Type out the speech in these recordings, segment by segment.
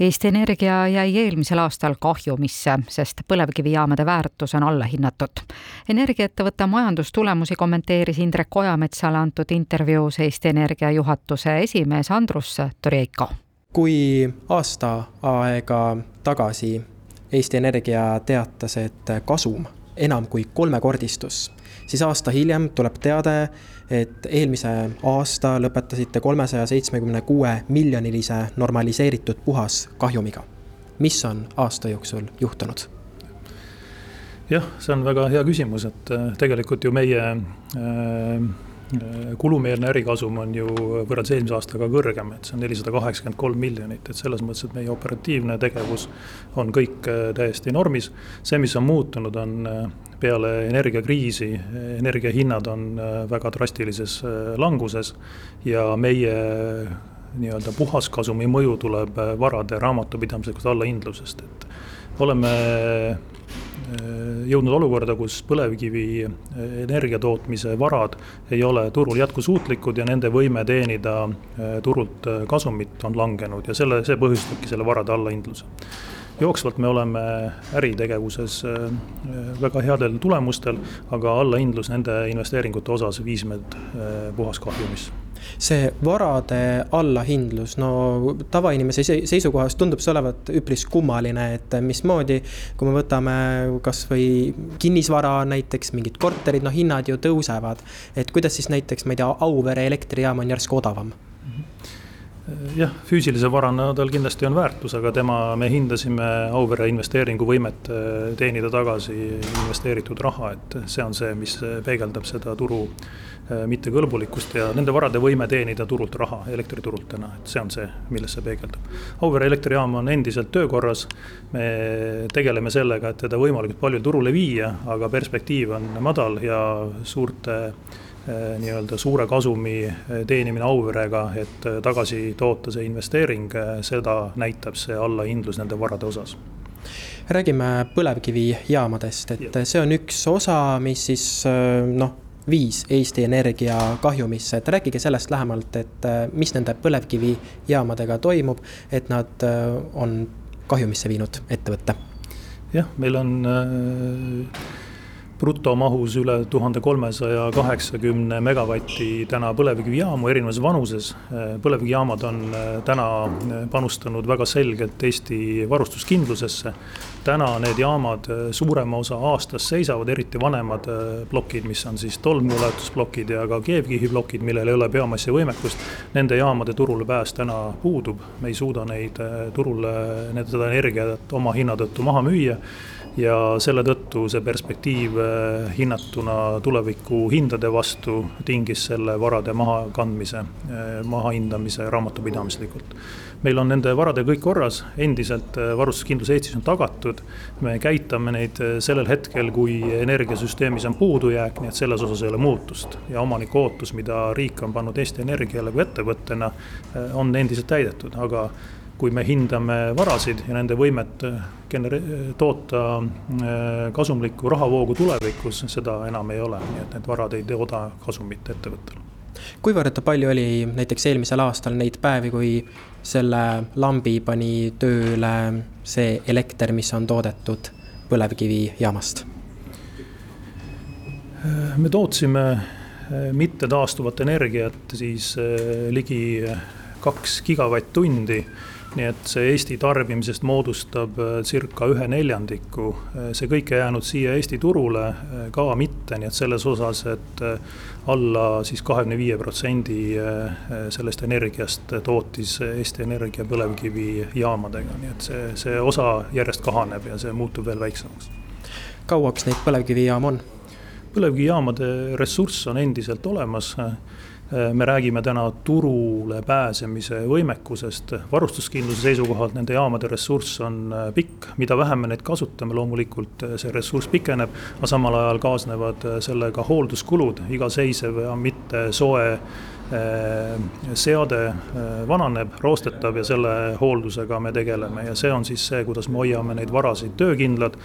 Eesti Energia jäi eelmisel aastal kahjumisse, sest põlevkivijaamade väärtus on allahinnatud. energiaettevõtte majandustulemusi kommenteeris Indrek Ojametsale antud intervjuus Eesti Energia juhatuse esimees Andrus Torjeiko. kui aasta aega tagasi Eesti Energia teatas, et kasum enam kui kolmekordistus, siis aasta hiljem tuleb teade, et eelmise aasta lõpetasite kolmesaja seitsmekümne kuue miljonilise normaliseeritud puhaskahjumiga. mis on aasta jooksul juhtunud? jah, see on väga hea küsimus, et äh, tegelikult ju meie äh, kulumeelne ärikasum on ju võrreldes eelmise aastaga kõrgem, et see on nelisada kaheksakümmend kolm miljonit, et selles mõttes, et meie operatiivne tegevus on kõik äh, täiesti normis. see, mis on muutunud, on äh, peale energiakriisi, energiahinnad on äh, väga drastilises languses ja meie nii-öelda puhaskasumi mõju tuleb varade raamatupidamislikust allahindlusest, et oleme jõudnud olukorda, kus põlevkivi eh, energia tootmise varad ei ole turul jätkusuutlikud ja nende võime teenida turult kasumit on langenud ja selle, see põhjustabki selle varade allahindluse. Jooksvalt me oleme äritegevuses väga headel tulemustel, aga allahindlus nende investeeringute osas viis meid puhaskahjumisse see varade allahindlus, no tavainimese seisukohast tundub see olevat üpris kummaline, et mismoodi, kui me võtame kasvõi kinnisvara näiteks, mingid korterid, no hinnad ju tõusevad. et kuidas siis näiteks, ma ei tea, Auvere elektrijaam on järsku odavam? Jah, füüsilise varana tal kindlasti on väärtus, aga tema, me hindasime Auvere investeeringuvõimet äh, teenida tagasi investeeritud raha, et see on see, mis peegeldab seda turu Äh, mittekõlbulikkust ja nende varade võime teenida turult raha, elektriturult täna, et see on see, milles see peegeldub. Auvere elektrijaam on endiselt töökorras, me tegeleme sellega, et teda võimalikult palju turule viia, aga perspektiiv on madal ja suurte äh, nii-öelda suure kasumi äh, teenimine Auverega, et tagasi toota see investeering, seda näitab see allahindlus nende varade osas räägime põlevkivijaamadest, et ja. see on üks osa, mis siis noh viis Eesti Energia kahjumisse, et rääkige sellest lähemalt, et äh, mis nende põlevkivijaamadega toimub, et nad äh, on kahjumisse viinud ettevõtte? jah, meil on äh, brutomahus üle tuhande kolmesaja kaheksakümne megavati täna põlevkivijaamu erinevas vanuses. põlevkivijaamad on täna panustanud väga selgelt Eesti varustuskindlusesse täna need jaamad äh, suurema osa aastast seisavad, eriti vanemad äh, plokid, mis on siis tolmuulatusplokid ja ka keevkihiplokid, millel ei ole biomassi võimekust. Nende jaamade turule pääs täna puudub, me ei suuda neid äh, turule, seda energiat oma hinna tõttu maha müüa ja selle tõttu see perspektiiv hinnatuna tuleviku hindade vastu tingis selle varade mahakandmise, mahahindamise raamatupidamislikult meil on nende varadega kõik korras, endiselt äh, varustuskindlus Eestis on tagatud. me käitame neid äh, sellel hetkel, kui energiasüsteemis on puudujääk, nii et selles osas ei ole muutust. ja omaniku ootus, mida riik on pannud Eesti Energiale kui ettevõttena, on endiselt täidetud, aga kui me hindame varasid ja nende võimet genere-, toota kasumlikku rahavoogu tulevikus, seda enam ei ole, nii et need varad ei tooda kasumit ettevõttele kuivõrd palju oli näiteks eelmisel aastal neid päevi, kui selle lambi pani tööle see elekter, mis on toodetud põlevkivijaamast? me tootsime eh, mittetaastuvat energiat siis eh, ligi kaks gigavatt-tundi nii et see Eesti tarbimisest moodustab äh, circa ühe neljandiku, äh, see kõik ei jäänud siia Eesti turule äh, ka mitte, nii et selles osas, et alla siis kahekümne viie protsendi sellest energiast tootis Eesti Energia põlevkivijaamadega, nii et see, see osa järjest kahaneb ja see muutub veel väiksemaks. kauaks neid põlevkivijaamu on? põlevkivijaamade ressurss on endiselt olemas me räägime täna turule pääsemise võimekusest, varustuskindluse seisukohalt nende jaamade ressurss on äh, pikk, mida vähem me neid kasutame, loomulikult äh, see ressurss pikeneb, aga samal ajal kaasnevad sellega hoolduskulud, igaseisev ja mitte soe Äh, seade äh, vananeb, roostetav ja selle hooldusega me tegeleme ja see on siis see, kuidas me hoiame neid varasid töökindlad.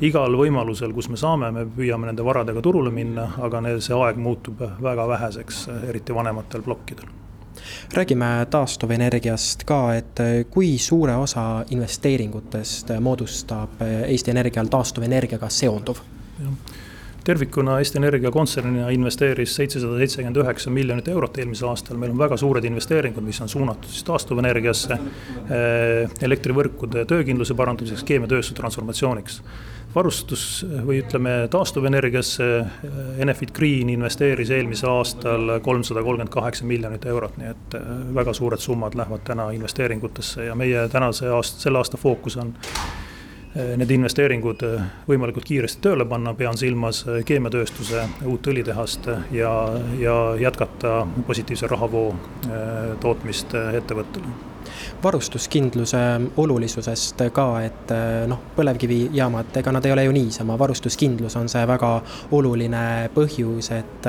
igal võimalusel, kus me saame, me püüame nende varadega turule minna, aga see aeg muutub väga väheseks, eriti vanematel plokkidel räägime taastuvenergiast ka, et kui suure osa investeeringutest moodustab Eesti Energial taastuvenergiaga seonduv? Tervikuna Eesti Energia kontsernina investeeris seitsesada seitsekümmend üheksa miljonit eurot eelmisel aastal, meil on väga suured investeeringud, mis on suunatud siis taastuvenergiasse, eh, elektrivõrkude töökindluse parandamiseks, keemiatööstuse transformatsiooniks. varustus või ütleme, taastuvenergiasse eh, Enefit Green investeeris eelmisel aastal kolmsada kolmkümmend kaheksa miljonit eurot, nii et eh, väga suured summad lähevad täna investeeringutesse ja meie tänase aasta, selle aasta fookus on need investeeringud eh, võimalikult kiiresti tööle panna, pean silmas eh, keemiatööstuse uut õlitehast ja, ja jätkata positiivse rahavoo tootmist ettevõttele. Varustuskindluse olulisusest ka, et noh, põlevkivijaamad, ega nad ei ole ju niisama, varustuskindlus on see väga oluline põhjus, et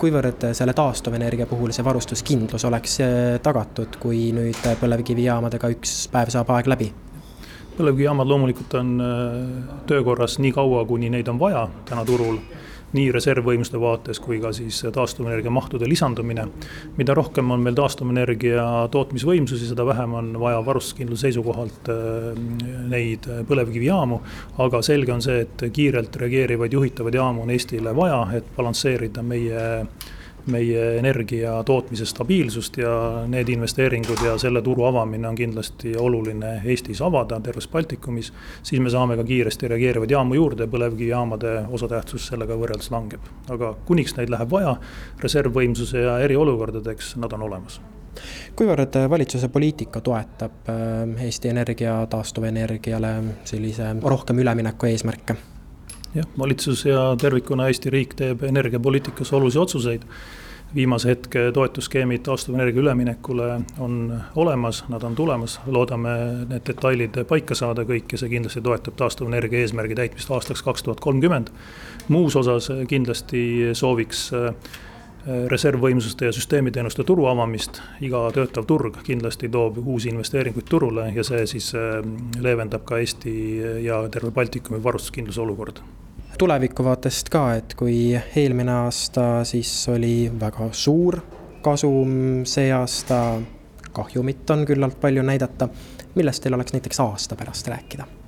kuivõrd selle taastuvenergia puhul see varustuskindlus oleks tagatud, kui nüüd põlevkivijaamadega üks päev saab aeg läbi põlevkivijaamad loomulikult on äh, töökorras nii kaua, kuni neid on vaja täna turul nii reservvõimsuste vaates kui ka siis taastuvenergia mahtude lisandumine. mida rohkem on meil taastuvenergia tootmisvõimsusi, seda vähem on vaja varustuskindluse seisukohalt äh, neid põlevkivijaamu. aga selge on see, et kiirelt reageerivaid juhitavaid jaamu on Eestile vaja, et balansseerida meie meie energia tootmise stabiilsust ja need investeeringud ja selle turu avamine on kindlasti oluline Eestis avada, terves Baltikumis. siis me saame ka kiiresti reageerivaid jaamu juurde ja põlevkivijaamade osatähtsus sellega võrreldes langeb. aga kuniks neid läheb vaja, reservvõimsuse ja eriolukordadeks, nad on olemas kuivõrd valitsuse poliitika toetab äh, Eesti Energia taastuvenergiale sellise rohkem ülemineku eesmärke? Jah, valitsus ja tervikuna Eesti riik teeb energiapoliitikas olulisi otsuseid. viimase hetke toetusskeemid taastuvenergia üleminekule on olemas, nad on tulemas, loodame need detailid paika saada kõik ja see kindlasti toetab taastuvenergia eesmärgi täitmist aastaks kaks tuhat kolmkümmend. muus osas kindlasti sooviks reservvõimsuste ja süsteemiteenuste turu avamist. iga töötav turg kindlasti toob uusi investeeringuid turule ja see siis äh, leevendab ka Eesti ja terve Baltikumi varustuskindluse olukorda tulevikuvaatest ka, et kui eelmine aasta siis oli väga suur kasum, see aasta kahjumit on küllalt palju näidata. millest teil oleks näiteks aasta pärast rääkida?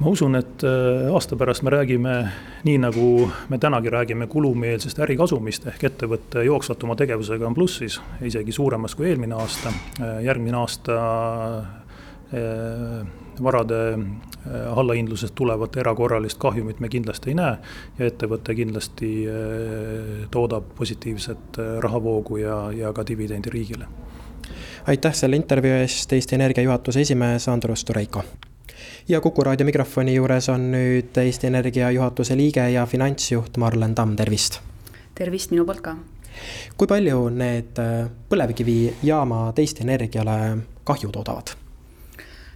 Ma usun, et äh, aasta pärast me räägime nii, nagu me tänagi räägime kulumeelsest ärikasumist ehk ettevõtte jooksvatuma tegevusega on plussis, isegi suuremas kui eelmine aasta. Äh, järgmine aasta äh, varade allahindlusest tulevat erakorralist kahjumit me kindlasti ei näe. ja ettevõte kindlasti toodab positiivset rahavoogu ja, ja ka dividendi riigile. aitäh selle intervjuu eest, Eesti Energia juhatuse esimees Andrus Tureiko ja Kuku raadio mikrofoni juures on nüüd Eesti Energia juhatuse liige ja finantsjuht Marlen Tamm, tervist! tervist minu poolt ka! kui palju need põlevkivijaamad Eesti Energiale kahju toodavad?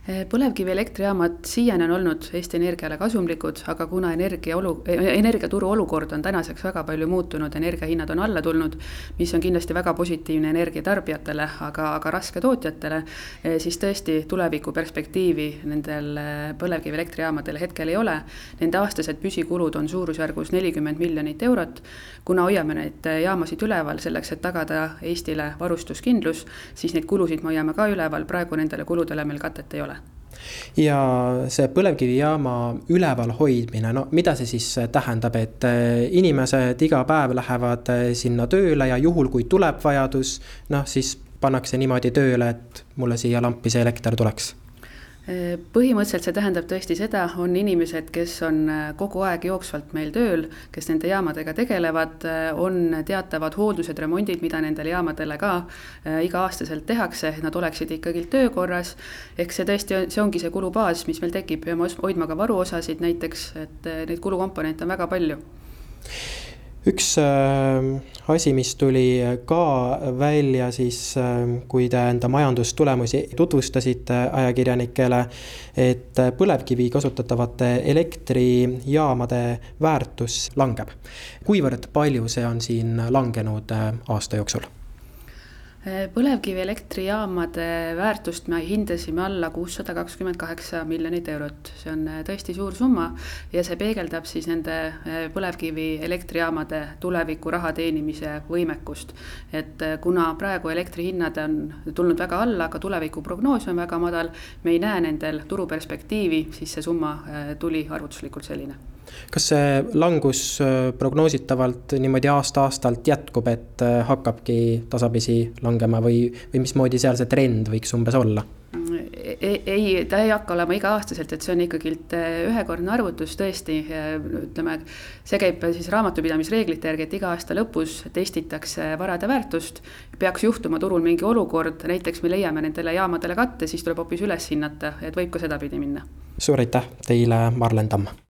Eh, põlevkivielektrijaamad siiani on olnud Eesti Energiale kasumlikud, aga kuna energia olu, eh, energiaturu olukord on tänaseks väga palju muutunud, energiahinnad on alla tulnud, mis on kindlasti väga positiivne energiatarbijatele, aga, aga raske tootjatele, eh, siis tõesti tulevikuperspektiivi nendel põlevkivielektrijaamadel hetkel ei ole. Nende aastased püsikulud on suurusjärgus nelikümmend miljonit eurot. kuna hoiame neid jaamasid üleval selleks, et tagada Eestile varustuskindlus, siis neid kulusid me hoiame ka üleval, praegu nendele kuludele meil katet ei ole ja see põlevkivijaama üleval hoidmine, no mida see siis tähendab, et äh, inimesed iga päev lähevad äh, sinna tööle ja juhul, kui tuleb vajadus, noh siis pannakse niimoodi tööle, et mulle siia lampi see elekter tuleks põhimõtteliselt see tähendab tõesti seda, on inimesed, kes on äh, kogu aeg jooksvalt meil tööl, kes nende jaamadega tegelevad, äh, on teatavad hooldused, remondid, mida nendele jaamadele ka äh, iga-aastaselt tehakse, et nad oleksid ikkagi töökorras. ehk see tõesti, see ongi see kulubaas, mis meil tekib, peame hoidma ka varuosasid näiteks, et neid kulukomponente on väga palju üks äh, asi, mis tuli ka välja siis, äh, kui te enda majandustulemusi tutvustasite ajakirjanikele, et põlevkivi kasutatavate elektrijaamade väärtus langeb. kuivõrd palju see on siin langenud äh, aasta jooksul? Põlevkivielektrijaamade väärtust me hindasime alla kuussada kakskümmend kaheksa miljonit eurot, see on äh, tõesti suur summa ja see peegeldab siis nende äh, põlevkivielektrijaamade tuleviku raha teenimise võimekust. et äh, kuna praegu elektrihinnad on tulnud väga alla, aga tulevikuprognoos on väga madal, me ei näe nendel turuperspektiivi, siis see summa tuli arvutuslikult selline kas see langus äh, prognoositavalt niimoodi aasta-aastalt jätkub, et äh, hakkabki tasapisi langema või, või mismoodi seal see trend võiks umbes olla? ei, ta ei hakka olema iga-aastaselt, et see on ikkagi äh, ühekordne arvutus tõesti, ütleme, see käib siis raamatupidamisreeglite järgi, et iga aasta lõpus testitakse varade väärtust. peaks juhtuma turul mingi olukord, näiteks me leiame nendele jaamadele katte, siis tuleb hoopis üles hinnata, et võib ka sedapidi minna. suur aitäh teile, Marlen Tamm